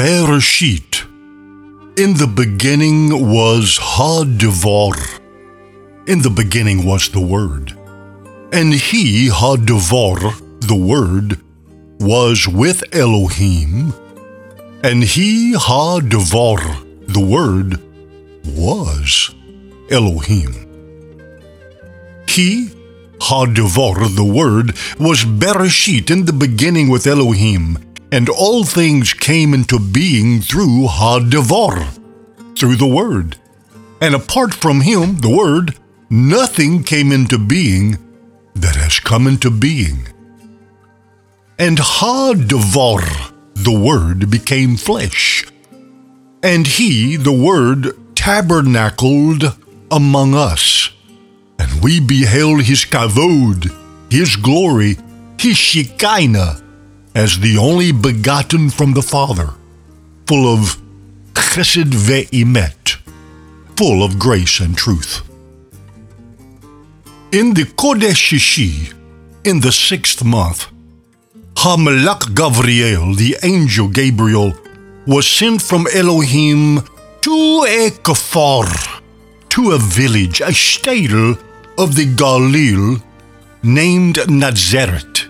Bereshit. In the beginning was Ha-Devar. In the beginning was the Word. And he, Ha-Devar, the Word, was with Elohim. And he, Ha-Devar, the Word, was Elohim. He, Ha-Devar, the Word, was Bereshit in the beginning with Elohim, and all things came into being through Ha-Devar, through the Word. And apart from him, the Word, nothing came into being that has come into being. And Ha-Devar, the Word, became flesh. And he, the Word, tabernacled among us. And we beheld his kavod, his glory, his shekinah, as the only begotten from the Father, full of chesed ve'emet, full of grace and truth. In the Kodesh Shishi, in the sixth month, Hamelach Gavriel, the angel Gabriel, was sent from Elohim to a kafar, to a village, a shtetl of the Galil named Nazareth,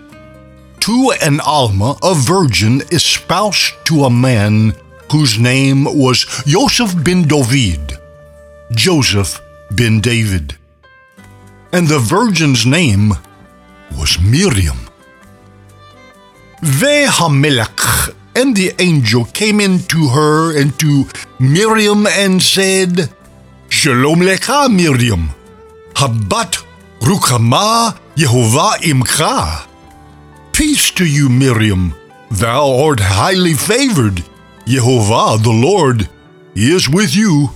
to an Alma, a virgin espoused to a man whose name was Joseph ben David, Joseph ben David. And the virgin's name was Miriam. Vehamelech and the angel came in to her and to Miriam and said, Shalom lecha, Miriam. Habat Rukama Yehovah imcha. Peace to you, Miriam. Thou art highly favored. Jehovah the Lord, is with you.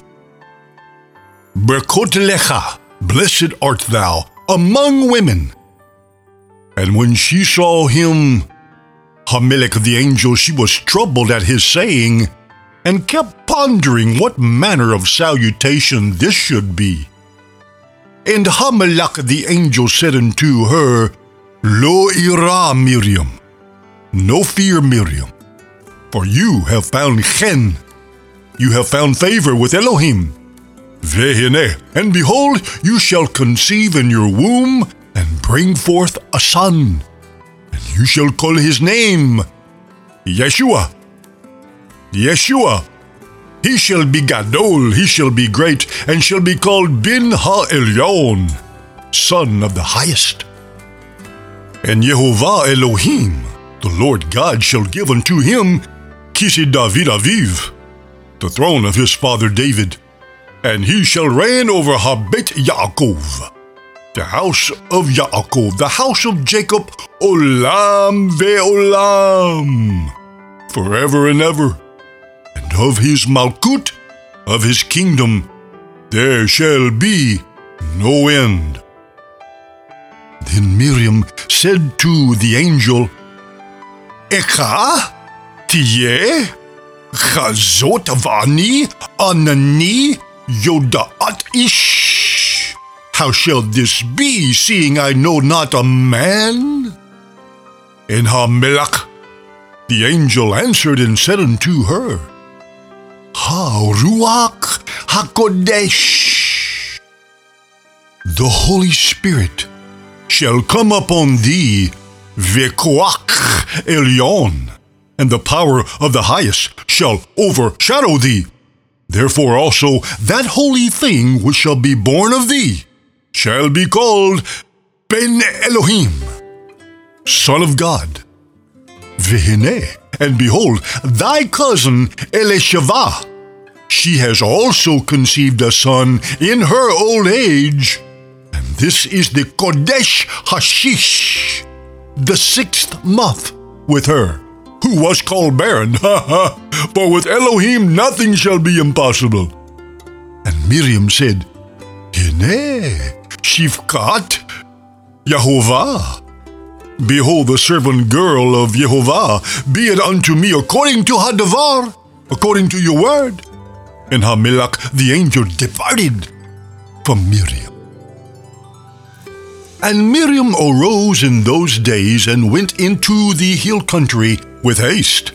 Berkot lecha, blessed art thou among women. And when she saw him, Hamelech the angel, she was troubled at his saying, and kept pondering what manner of salutation this should be. And Hamelech the angel said unto her, Lo ira, Miriam, no fear, Miriam, for you have found chen, you have found favor with Elohim. Vehine, and behold, you shall conceive in your womb and bring forth a son, and you shall call his name Yeshua. Yeshua. He shall be Gadol, he shall be great, and shall be called Bin Ha Elyon, Son of the Highest. And Yehovah Elohim, the Lord God, shall give unto him Kisi David Aviv, the throne of his father David, and he shall reign over Habet Yaakov, the house of Yaakov, the house of Jacob, Olam ve'olam, forever and ever. And of his Malkut, of his kingdom, there shall be no end. Then Miriam said to the angel, Echa, tiye, chazot vani, anani, yodaat ish. How shall this be, seeing I know not a man? And Hamelach, the angel answered and said unto her, Ha Ruach HaKodesh. The Holy Spirit shall come upon thee, Vekoach Elyon, and the power of the highest shall overshadow thee. Therefore also that holy thing which shall be born of thee shall be called Ben Elohim, Son of God. Vehine, and behold, thy cousin Elisheva, she has also conceived a son in her old age. And this is the Kodesh Hashish, the sixth month with her, who was called barren. For with Elohim nothing shall be impossible. And Miriam said, Hine, Shivkat, Yahovah. Behold, the servant girl of Yehovah, be it unto me according to Hadavar, according to your word. And Hamelach the angel departed from Miriam. And Miriam arose in those days and went into the hill country with haste.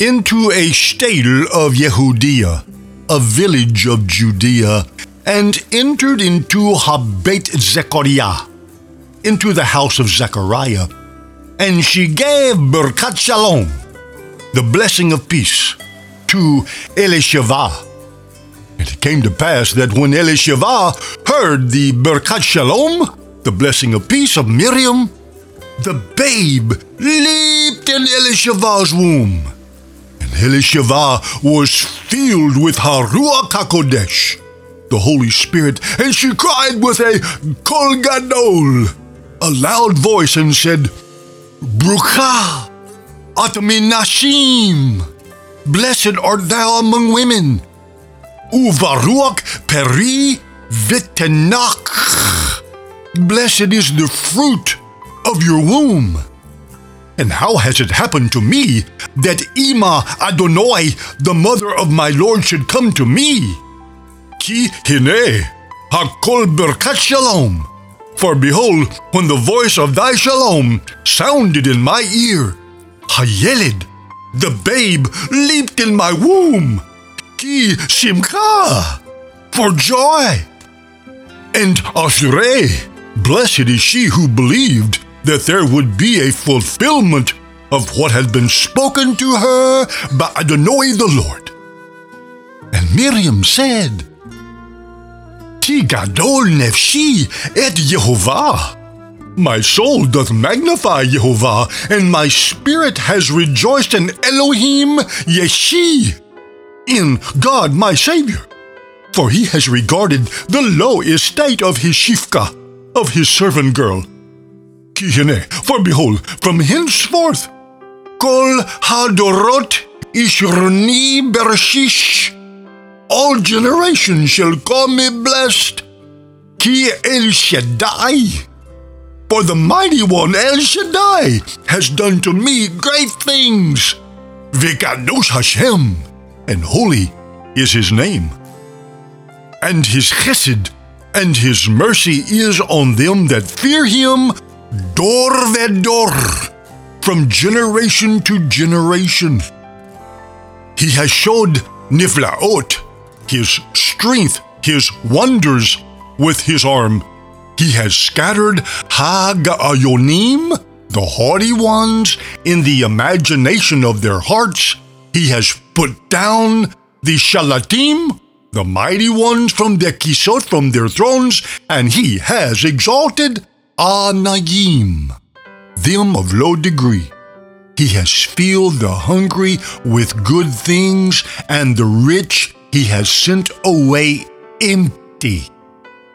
into a stale of Yehudia, a village of Judea, and entered into Habet Zechariah, into the house of Zechariah. And she gave Birkat Shalom, the blessing of peace, to Elisheva. And it came to pass that when Elisheva heard the Birkat Shalom, the blessing of peace of Miriam, the babe leaped in Elisheva's womb. And Elisheva was filled with Haruach HaKodesh, the Holy Spirit, and she cried with a kol gadol, a loud voice, and said, Brucha at minashim, blessed art thou among women, uvaruach peri vitenach, blessed is the fruit of your womb. And how has it happened to me that Ima Adonai, the mother of my Lord, should come to me? Ki hine, hakol berkat shalom. For behold, when the voice of thy shalom sounded in my ear, Hayelid, the babe, leaped in my womb. Ki simcha, for joy. And Ashrei, blessed is she who believed that there would be a fulfillment of what had been spoken to her by Adonai the Lord. And Miriam said, Ti gadol nefshi et Yehovah. My soul doth magnify Jehovah, and my spirit has rejoiced in Elohim Yeshi, in God my Savior. For he has regarded the low estate of his Shifka, of his servant girl. Kihene, for behold, from henceforth, Kol Hadorot Ishroni Bershish, all generations shall call me blessed. Ki El Shaddai, for the mighty one El Shaddai has done to me great things. Vikadosh Hashem, and holy is his name. And his chesed and his mercy is on them that fear him dor vedor, from generation to generation. He has showed niflaot, his strength, his wonders with his arm. He has scattered Hagayonim, the haughty ones, in the imagination of their hearts. He has put down the Shalatim, the mighty ones from the Kisot, from their thrones, and he has exalted Anayim, them of low degree. He has filled the hungry with good things, and the rich he has sent away empty.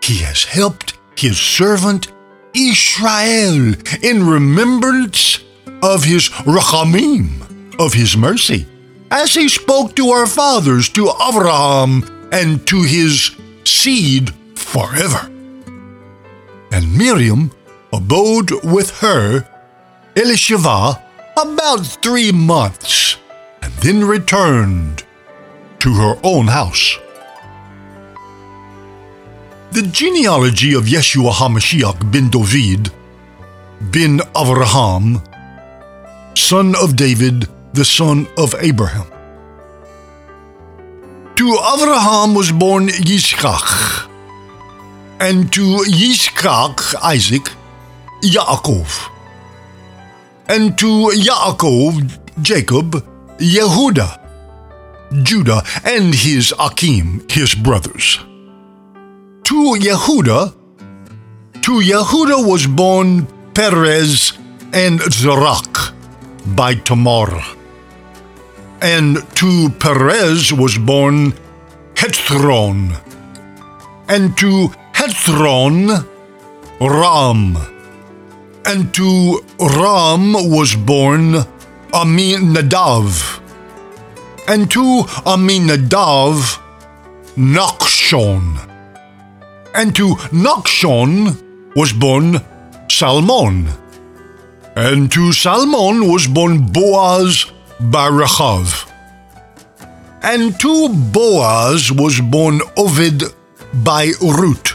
He has helped his servant Israel in remembrance of his rachamim, of his mercy, as he spoke to our fathers, to Abraham, and to his seed forever. And Miriam abode with her, Elisheva, about three months, and then returned to her own house. The genealogy of Yeshua HaMashiach ben David, ben Avraham, son of David, the son of Abraham. To Avraham was born Yitzchak, and to Yitzchak, Isaac, Yaakov, and to Yaakov, Jacob, Yehuda, Judah, and his Achim, his brothers. To Yehuda, to Yehuda was born Perez and Zerach by Tamar. And to Perez was born Hezron. And to Hezron, Ram. And to Ram was born Aminadav. And to Aminadav, Nachshon. And to Nachshon was born Salmon. And to Salmon was born Boaz by Rachav. And to Boaz was born Oved by Ruth.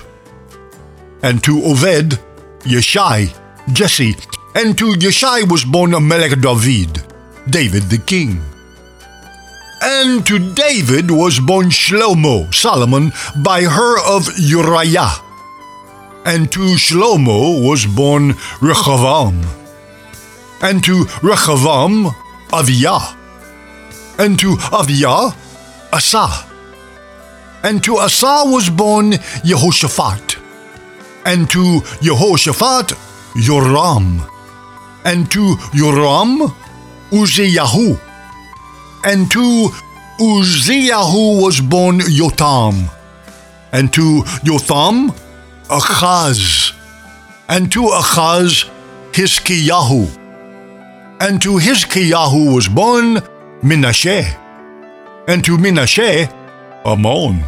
And to Oved, Yeshai, Jesse. And to Yeshai was born Melech David, David the king. And to David was born Shlomo, Solomon, by her of Uriah. And to Shlomo was born Rehoboam. And to Rehoboam, Aviah. And to Aviah, Asa. And to Asa was born Jehoshaphat. And to Jehoshaphat, Joram. And to Joram, Uzziyahu. And to Uzziyahu was born Jotham. And to Jotham, Achaz. And to Achaz, Hiskiyahu. And to Hiskiyahu was born Menashe. And to Menashe, Amon.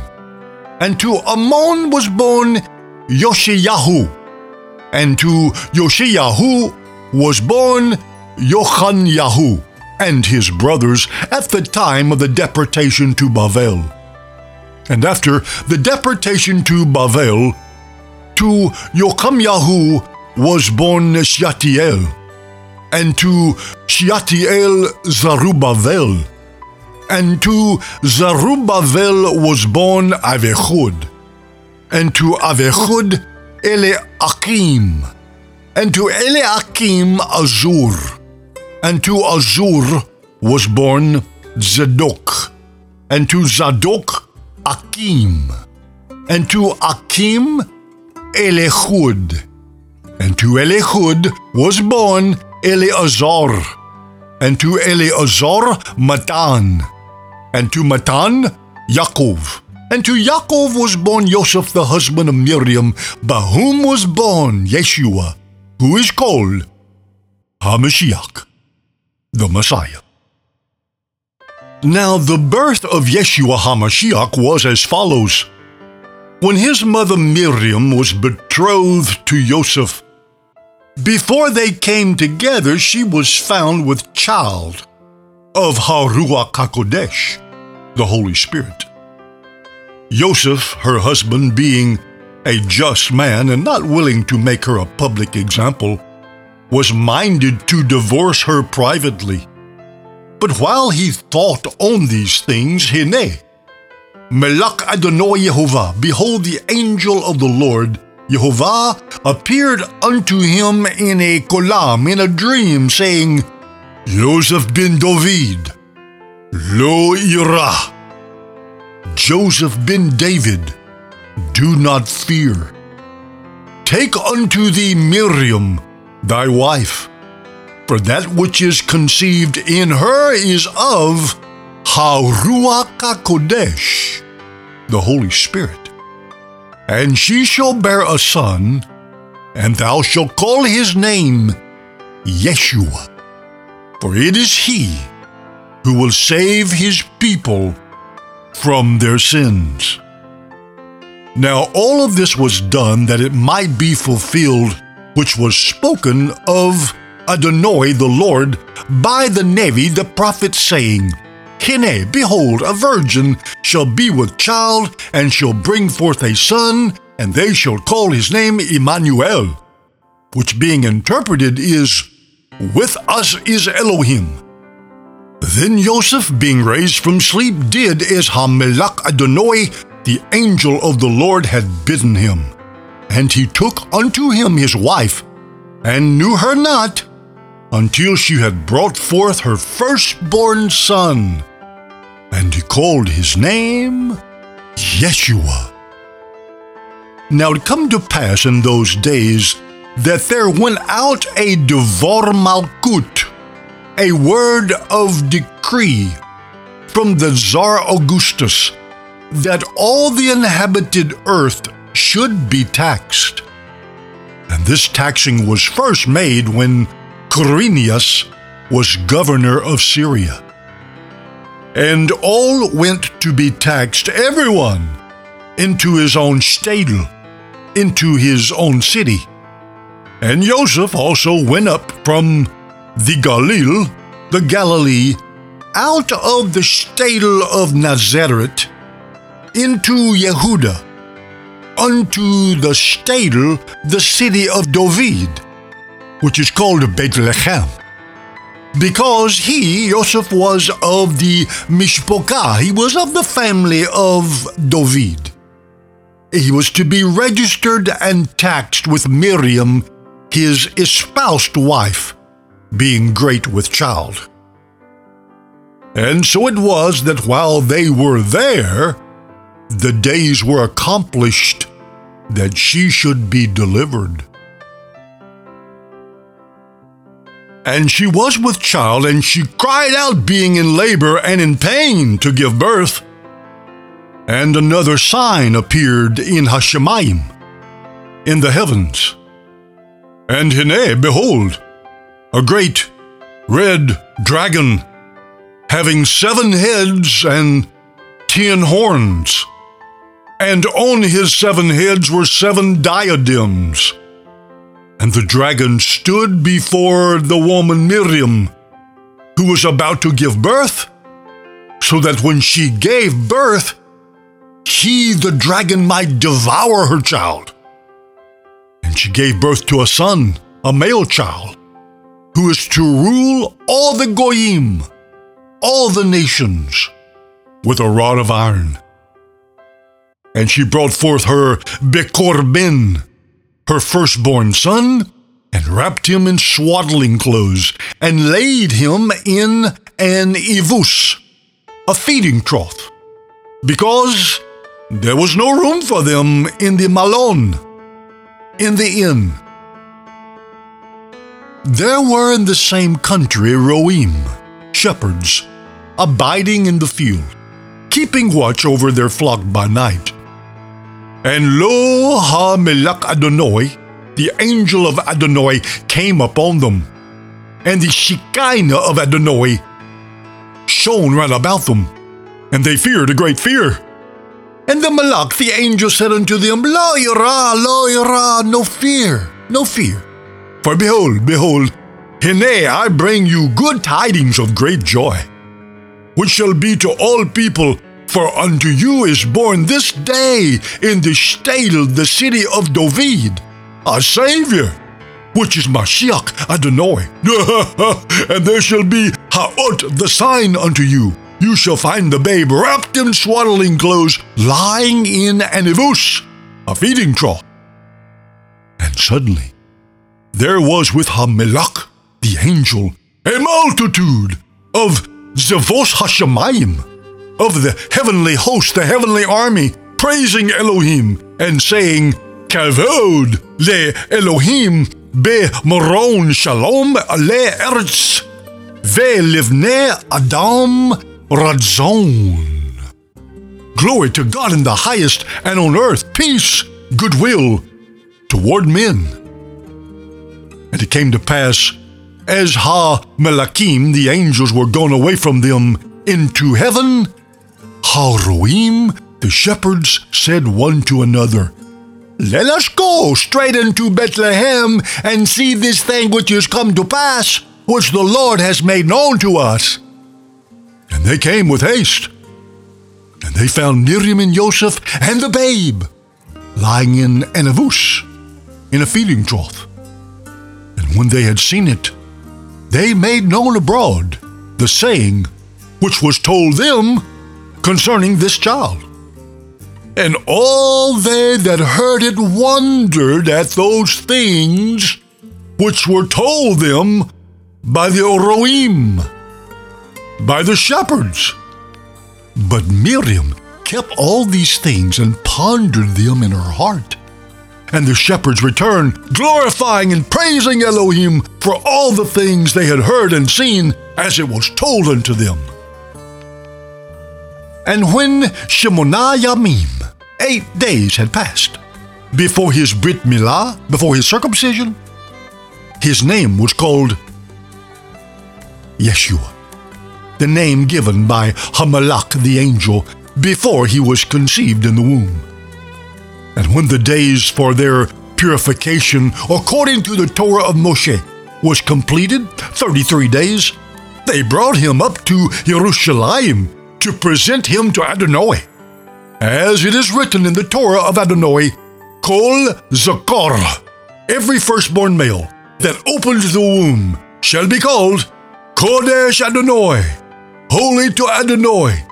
And to Amon was born Yoshiyahu. And to Yoshiyahu was born Yochanyahu and his brothers at the time of the deportation to Bavel. And after the deportation to Bavel, to Yochamyahu was born Shealtiel, and to Shealtiel Zerubbabel, and to Zerubbabel was born Avechud, and to Avechud Eliakim, and to Eliakim Azur, and to Azur was born Zadok, and to Zadok Akim, and to Akim Elehud, and to Elehud was born Eleazar, and to Eleazar Matan, and to Matan Yaakov, and to Yaakov was born Joseph the husband of Miriam, by whom was born Yeshua, who is called HaMashiach, the Messiah. Now, the birth of Yeshua HaMashiach was as follows. When his mother Miriam was betrothed to Joseph, before they came together, she was found with child of Haruach HaKodesh, the Holy Spirit. Joseph, her husband, being a just man and not willing to make her a public example, was minded to divorce her privately. But while he thought on these things, Hine, Melach Adonai Yehovah, behold, the angel of the Lord, Yehovah, appeared unto him in a kolam, in a dream, saying, Joseph ben David, Lo ira. Joseph ben David, do not fear. Take unto thee Miriam, thy wife, for that which is conceived in her is of Haruach HaKodesh, the Holy Spirit. And she shall bear a son, and thou shalt call his name Yeshua, for it is he who will save his people from their sins. Now all of this was done that it might be fulfilled which was spoken of Adonai the Lord by the Nevi the prophet, saying, Hine, behold, a virgin shall be with child, and shall bring forth a son, and they shall call his name Emmanuel, which being interpreted is, With us is Elohim. Then Joseph, being raised from sleep, did as Hamelach the angel of the Lord, had bidden him. And he took unto him his wife, and knew her not, until she had brought forth her firstborn son. And he called his name Yeshua. Now it come to pass in those days that there went out a devar malkut, a word of decree from the Tsar Augustus, that all the inhabited earth should be taxed. And this taxing was first made when Quirinius was governor of Syria. And all went to be taxed, everyone, into his own stadel, into his own city. And Joseph also went up from the Galil, the Galilee, out of the stadel of Nazareth into Yehuda, unto the stadel, the city of David, which is called Bethlehem, because he, Joseph, was of the Mishpokah. He was of the family of David. He was to be registered and taxed with Miriam, his espoused wife, being great with child. And so it was that while they were there, the days were accomplished that she should be delivered. And she was with child, and she cried out, being in labor and in pain, to give birth. And another sign appeared in Hashemayim, in the heavens. And Hine, behold, a great red dragon having seven heads and ten horns. And on his seven heads were seven diadems. And the dragon stood before the woman Miriam, who was about to give birth, so that when she gave birth, he, the dragon, might devour her child. And she gave birth to a son, a male child, who is to rule all the Goyim all the nations with a rod of iron. And she brought forth her Bekor Ben, her firstborn son, and wrapped him in swaddling clothes, and laid him in an ivus, a feeding trough, because there was no room for them in the malon, in the inn. There were in the same country roim, shepherds, abiding in the field, keeping watch over their flock by night. And lo, ha melech Adonai, the angel of Adonai, came upon them, and the Shekinah of Adonai shone round about them, and they feared a great fear. And the Malach, the angel, said unto them, Lo yirah, lo yirah, no fear, no fear. For behold, behold, Hine, I bring you good tidings of great joy which shall be to all people. For unto you is born this day in the stale, the city of David, a Savior, which is Mashiach Adonai. and there shall be Ha'ot, the sign unto you. You shall find the babe wrapped in swaddling clothes, lying in an ivus, a feeding trough. And suddenly there was with Hamelach, the angel, a multitude of Zavos Hashemayim, of the heavenly host, the heavenly army, praising Elohim and saying, Kavod le Elohim be moron shalom le eretz ve livne adam radzon. Glory to God in the highest, and on earth peace, goodwill toward men. And it came to pass as Ha Melakim, the angels, were gone away from them into heaven, Ha the shepherds, said one to another, Let us go straight into Bethlehem and see this thing which is come to pass, which the Lord has made known to us. And they came with haste. And they found Miriam and Joseph and the babe lying in an avus, in a feeding trough. And when they had seen it, they made known abroad the saying which was told them concerning this child. And all they that heard it wondered at those things which were told them by the Oroim, by the shepherds. But Miriam kept all these things and pondered them in her heart. And the shepherds returned, glorifying and praising Elohim for all the things they had heard and seen as it was told unto them. And when Shemona Yamim, eight days had passed, before his Brit Milah, before his circumcision, his name was called Yeshua, the name given by Hamalak the angel before he was conceived in the womb. And when the days for their purification, according to the Torah of Moshe, was completed, 33 days, they brought him up to Jerusalem to present him to Adonai. As it is written in the Torah of Adonai, Kol Zakar, every firstborn male that opens the womb shall be called Kodesh Adonai, holy to Adonai,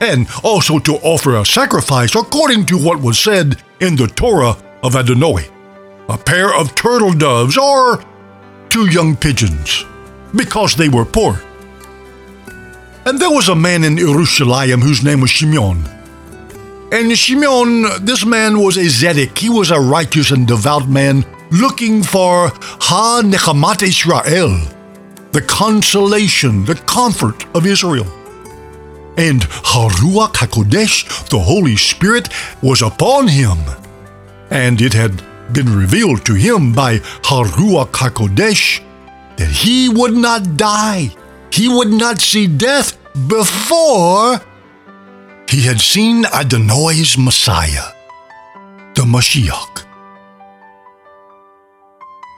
and also to offer a sacrifice according to what was said in the Torah of Adonai a pair of turtle doves or two young pigeons, because they were poor. And there was a man in Jerusalem whose name was Shimeon. And Shimeon, this man was a Zedek. He was a righteous and devout man looking for Ha Nechamat Israel, the consolation, the comfort of Israel. And Haruach HaKodesh, the Holy Spirit, was upon him. And it had been revealed to him by Haruach HaKodesh that he would not die, he would not see death before he had seen Adonai's Messiah, the Mashiach.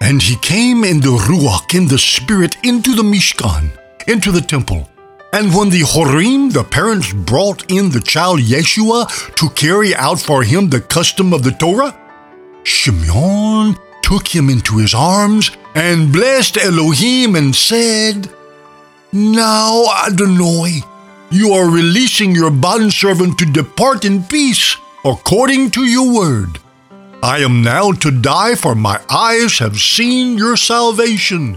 And he came in the Ruach, in the Spirit, into the Mishkan, into the temple. And when the Horim, the parents, brought in the child Yeshua to carry out for him the custom of the Torah, Shimeon took him into his arms and blessed Elohim and said, Now, Adonai, you are releasing your bondservant to depart in peace according to your word. I am now to die, for my eyes have seen your salvation,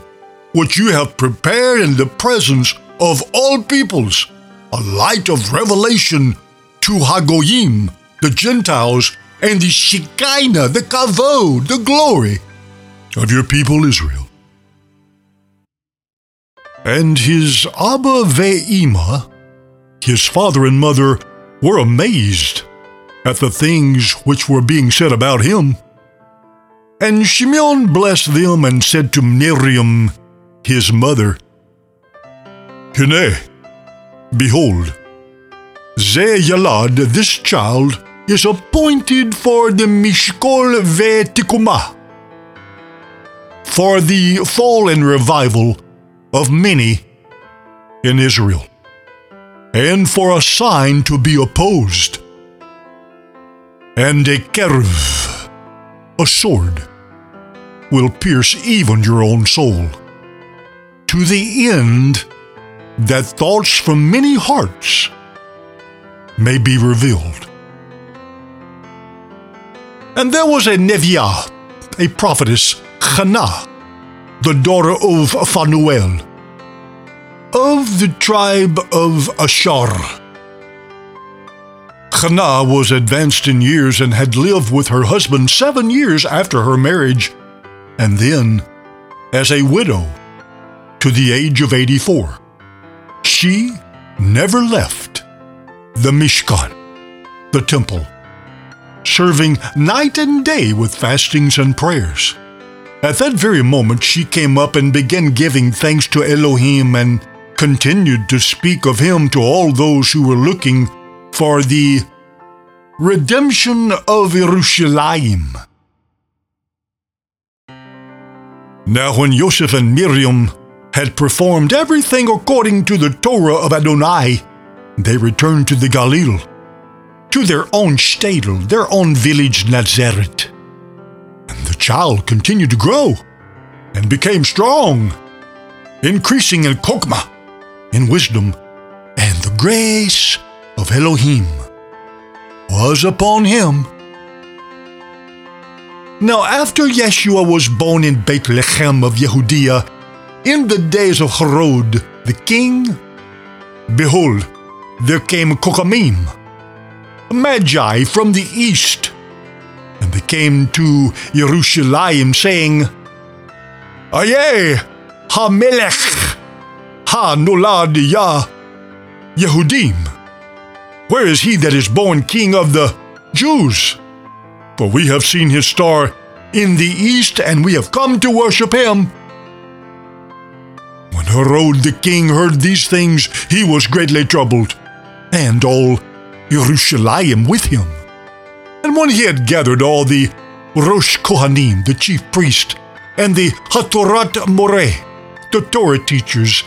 which you have prepared in the presence of all peoples, a light of revelation to Hagoyim, the Gentiles, and the Shekinah, the Kavod, the glory of your people Israel. And his Abba Ve'ima, his father and mother, were amazed at the things which were being said about him. And Shimeon blessed them and said to Miriam, his mother, Hine, behold, Ze Yalad, this child, is appointed for the Mishkol Ve'tikuma, for the fall and revival of many in Israel, and for a sign to be opposed and a kerv, a sword, will pierce even your own soul, to the end that thoughts from many hearts may be revealed. And there was a Neviah, a prophetess, Hannah, the daughter of Phanuel, of the tribe of Asher Hannah was advanced in years and had lived with her husband seven years after her marriage, and then as a widow to the age of 84. She never left the Mishkan, the temple, serving night and day with fastings and prayers. At that very moment, she came up and began giving thanks to Elohim and continued to speak of him to all those who were looking for the redemption of Jerusalem. Now, when Joseph and Miriam had performed everything according to the Torah of Adonai, they returned to the Galil, to their own shtetl, their own village Nazareth. Child continued to grow and became strong, increasing in kokma, in wisdom, and the grace of Elohim was upon him. Now, after Yeshua was born in Bethlehem of Yehudia, in the days of Herod the king, behold, there came Kokamim, Magi from the east, and they came to Jerusalem, saying, Aye, HaMelech, Ha-Nolad Yah, Yehudim. Where is he that is born king of the Jews? For we have seen his star in the east, and we have come to worship him. When Herod the king heard these things, he was greatly troubled, and all Jerusalem with him. And when he had gathered all the Rosh Kohanim, the chief priest, and the Hatorat Moreh, the Torah teachers,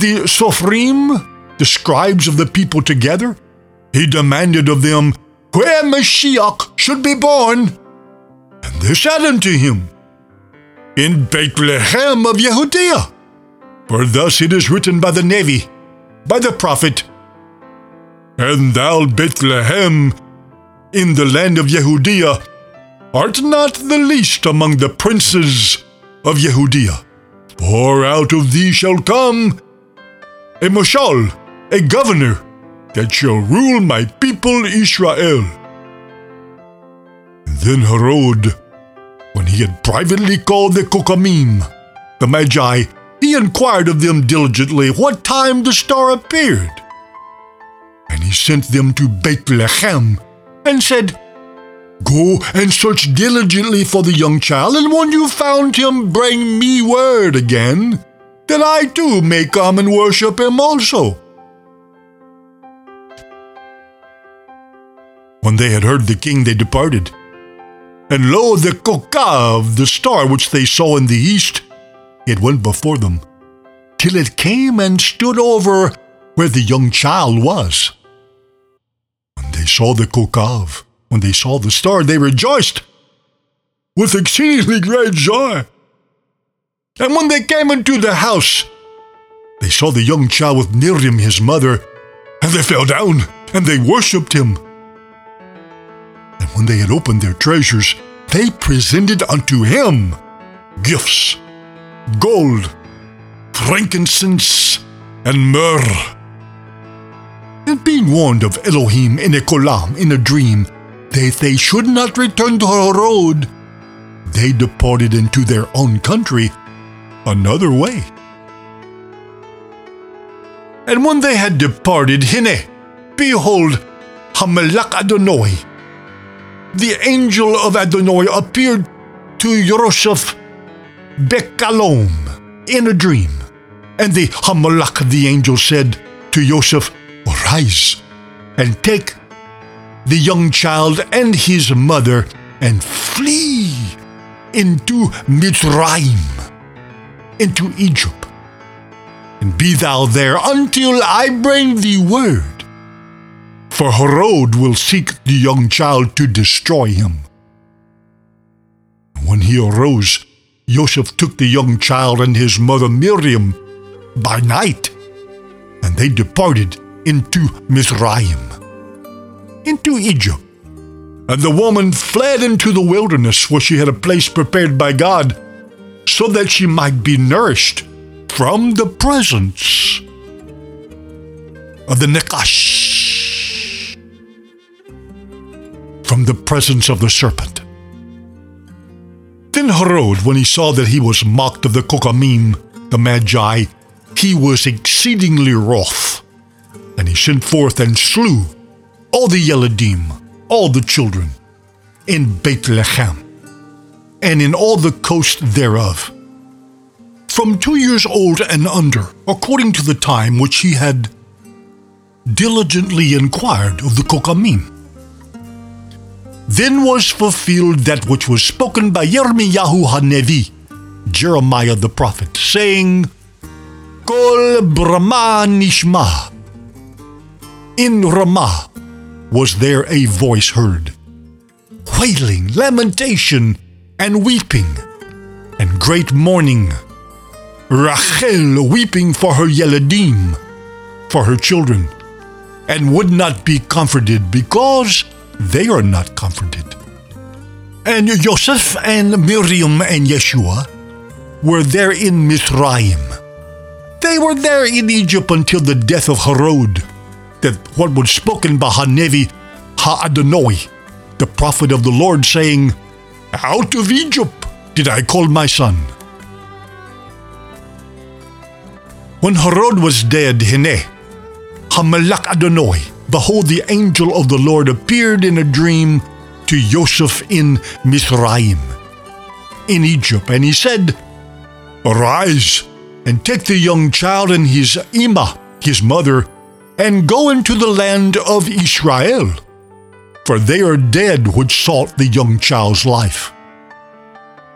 the Sofrim, the scribes of the people together, he demanded of them where Mashiach should be born. And they said unto him, In Bethlehem of Judea. For thus it is written by the Nevi, by the prophet, And thou, Bethlehem, in the land of Yehudiah, art not the least among the princes of Yehudiah. For out of thee shall come a mashal, a governor, that shall rule my people Israel. And Then Herod, when he had privately called the Kokamim, the Magi, he inquired of them diligently what time the star appeared. And he sent them to Bethlehem and said, Go and search diligently for the young child, and when you found him, bring me word again, that I too may come and worship him also. When they had heard the king, they departed. And lo, the kokav, the star which they saw in the east, it went before them, till it came and stood over where the young child was. They saw the kokav, when they saw the star, they rejoiced with exceedingly great joy. And when they came into the house, they saw the young child with Miriam, his mother, and they fell down and they worshipped him. And when they had opened their treasures, they presented unto him gifts gold, frankincense, and myrrh. And being warned of Elohim in a kolam, in a dream, that they should not return to Herod, they departed into their own country another way. And when they had departed, Hine, behold, Hamelach Adonai, the angel of Adonai appeared to Joseph Bekalom in a dream. And the Hamalak, the angel, said to Joseph, Arise and take the young child and his mother and flee into Mitzrayim, into Egypt. And be thou there until I bring thee word for Herod will seek the young child to destroy him. When he arose, Joseph took the young child and his mother Miriam by night, and they departed into Mizraim, into Egypt. And the woman fled into the wilderness where she had a place prepared by God so that she might be nourished from the presence of the Nekash. from the presence of the serpent. Then Herod, when he saw that he was mocked of the Kokamim, the Magi, he was exceedingly wroth, and he sent forth and slew all the Yeladim, all the children, in Bethlehem, and in all the coast thereof, from two years old and under, according to the time which he had diligently inquired of the Kokamim. Then was fulfilled that which was spoken by Yirmiyahu HaNevi, Jeremiah the prophet, saying, Kol Brahma Nishma. In Ramah was there a voice heard, wailing, lamentation, and weeping, and great mourning. Rachel weeping for her Yeladim, for her children, and would not be comforted because they are not comforted. And Joseph and Miriam and Yeshua were there in Mizraim. They were there in Egypt until the death of Herod, that what was spoken by Hanevi Ha'adonoi, the prophet of the Lord, saying, Out of Egypt did I call my son. When Herod was dead, Hine, Hamalak Adonai, behold, the angel of the Lord appeared in a dream to Joseph in Mizraim, in Egypt, and he said, Arise and take the young child and his Ima, his mother, and go into the land of Israel, for they are dead which sought the young child's life.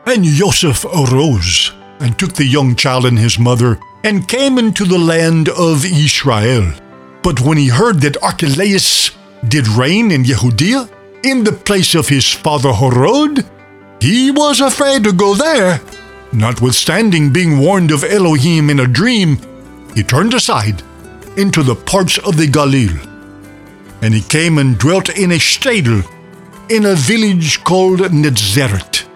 And Joseph arose and took the young child and his mother and came into the land of Israel. But when he heard that Archelaus did reign in Yehudia, in the place of his father Herod, he was afraid to go there, Notwithstanding being warned of Elohim in a dream, he turned aside into the parts of the Galil. And he came and dwelt in a shtetl in a village called Netzeret,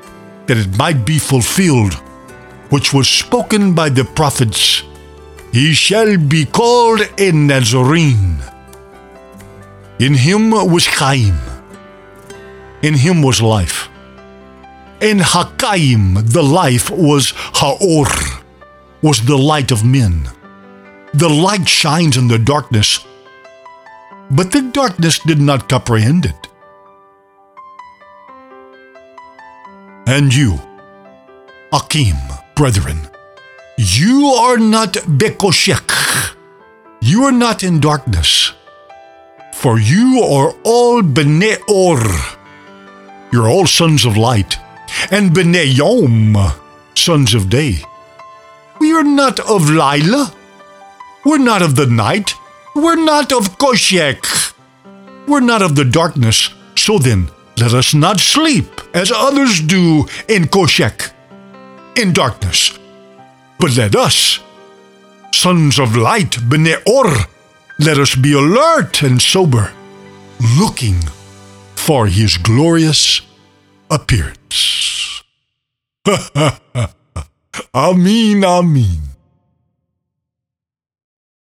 that it might be fulfilled, which was spoken by the prophets. He shall be called a Nazarene. In him was Chaim. In him was life. In Hakaim, the life was Haor, was the light of men. The light shines in the darkness, but the darkness did not comprehend it. And you, Akim, brethren, you are not Bekoshek. You are not in darkness. For you are all Bnei Or. You're all sons of light. And Bnei Yom, sons of day. We are not of Lila. We're not of the night. We're not of Koshek. We're not of the darkness. So then, let us not sleep as others do in Koshek, in darkness. But let us, sons of light, Bnei Or, let us be alert and sober, looking for his glorious appearance. Amin, Amin.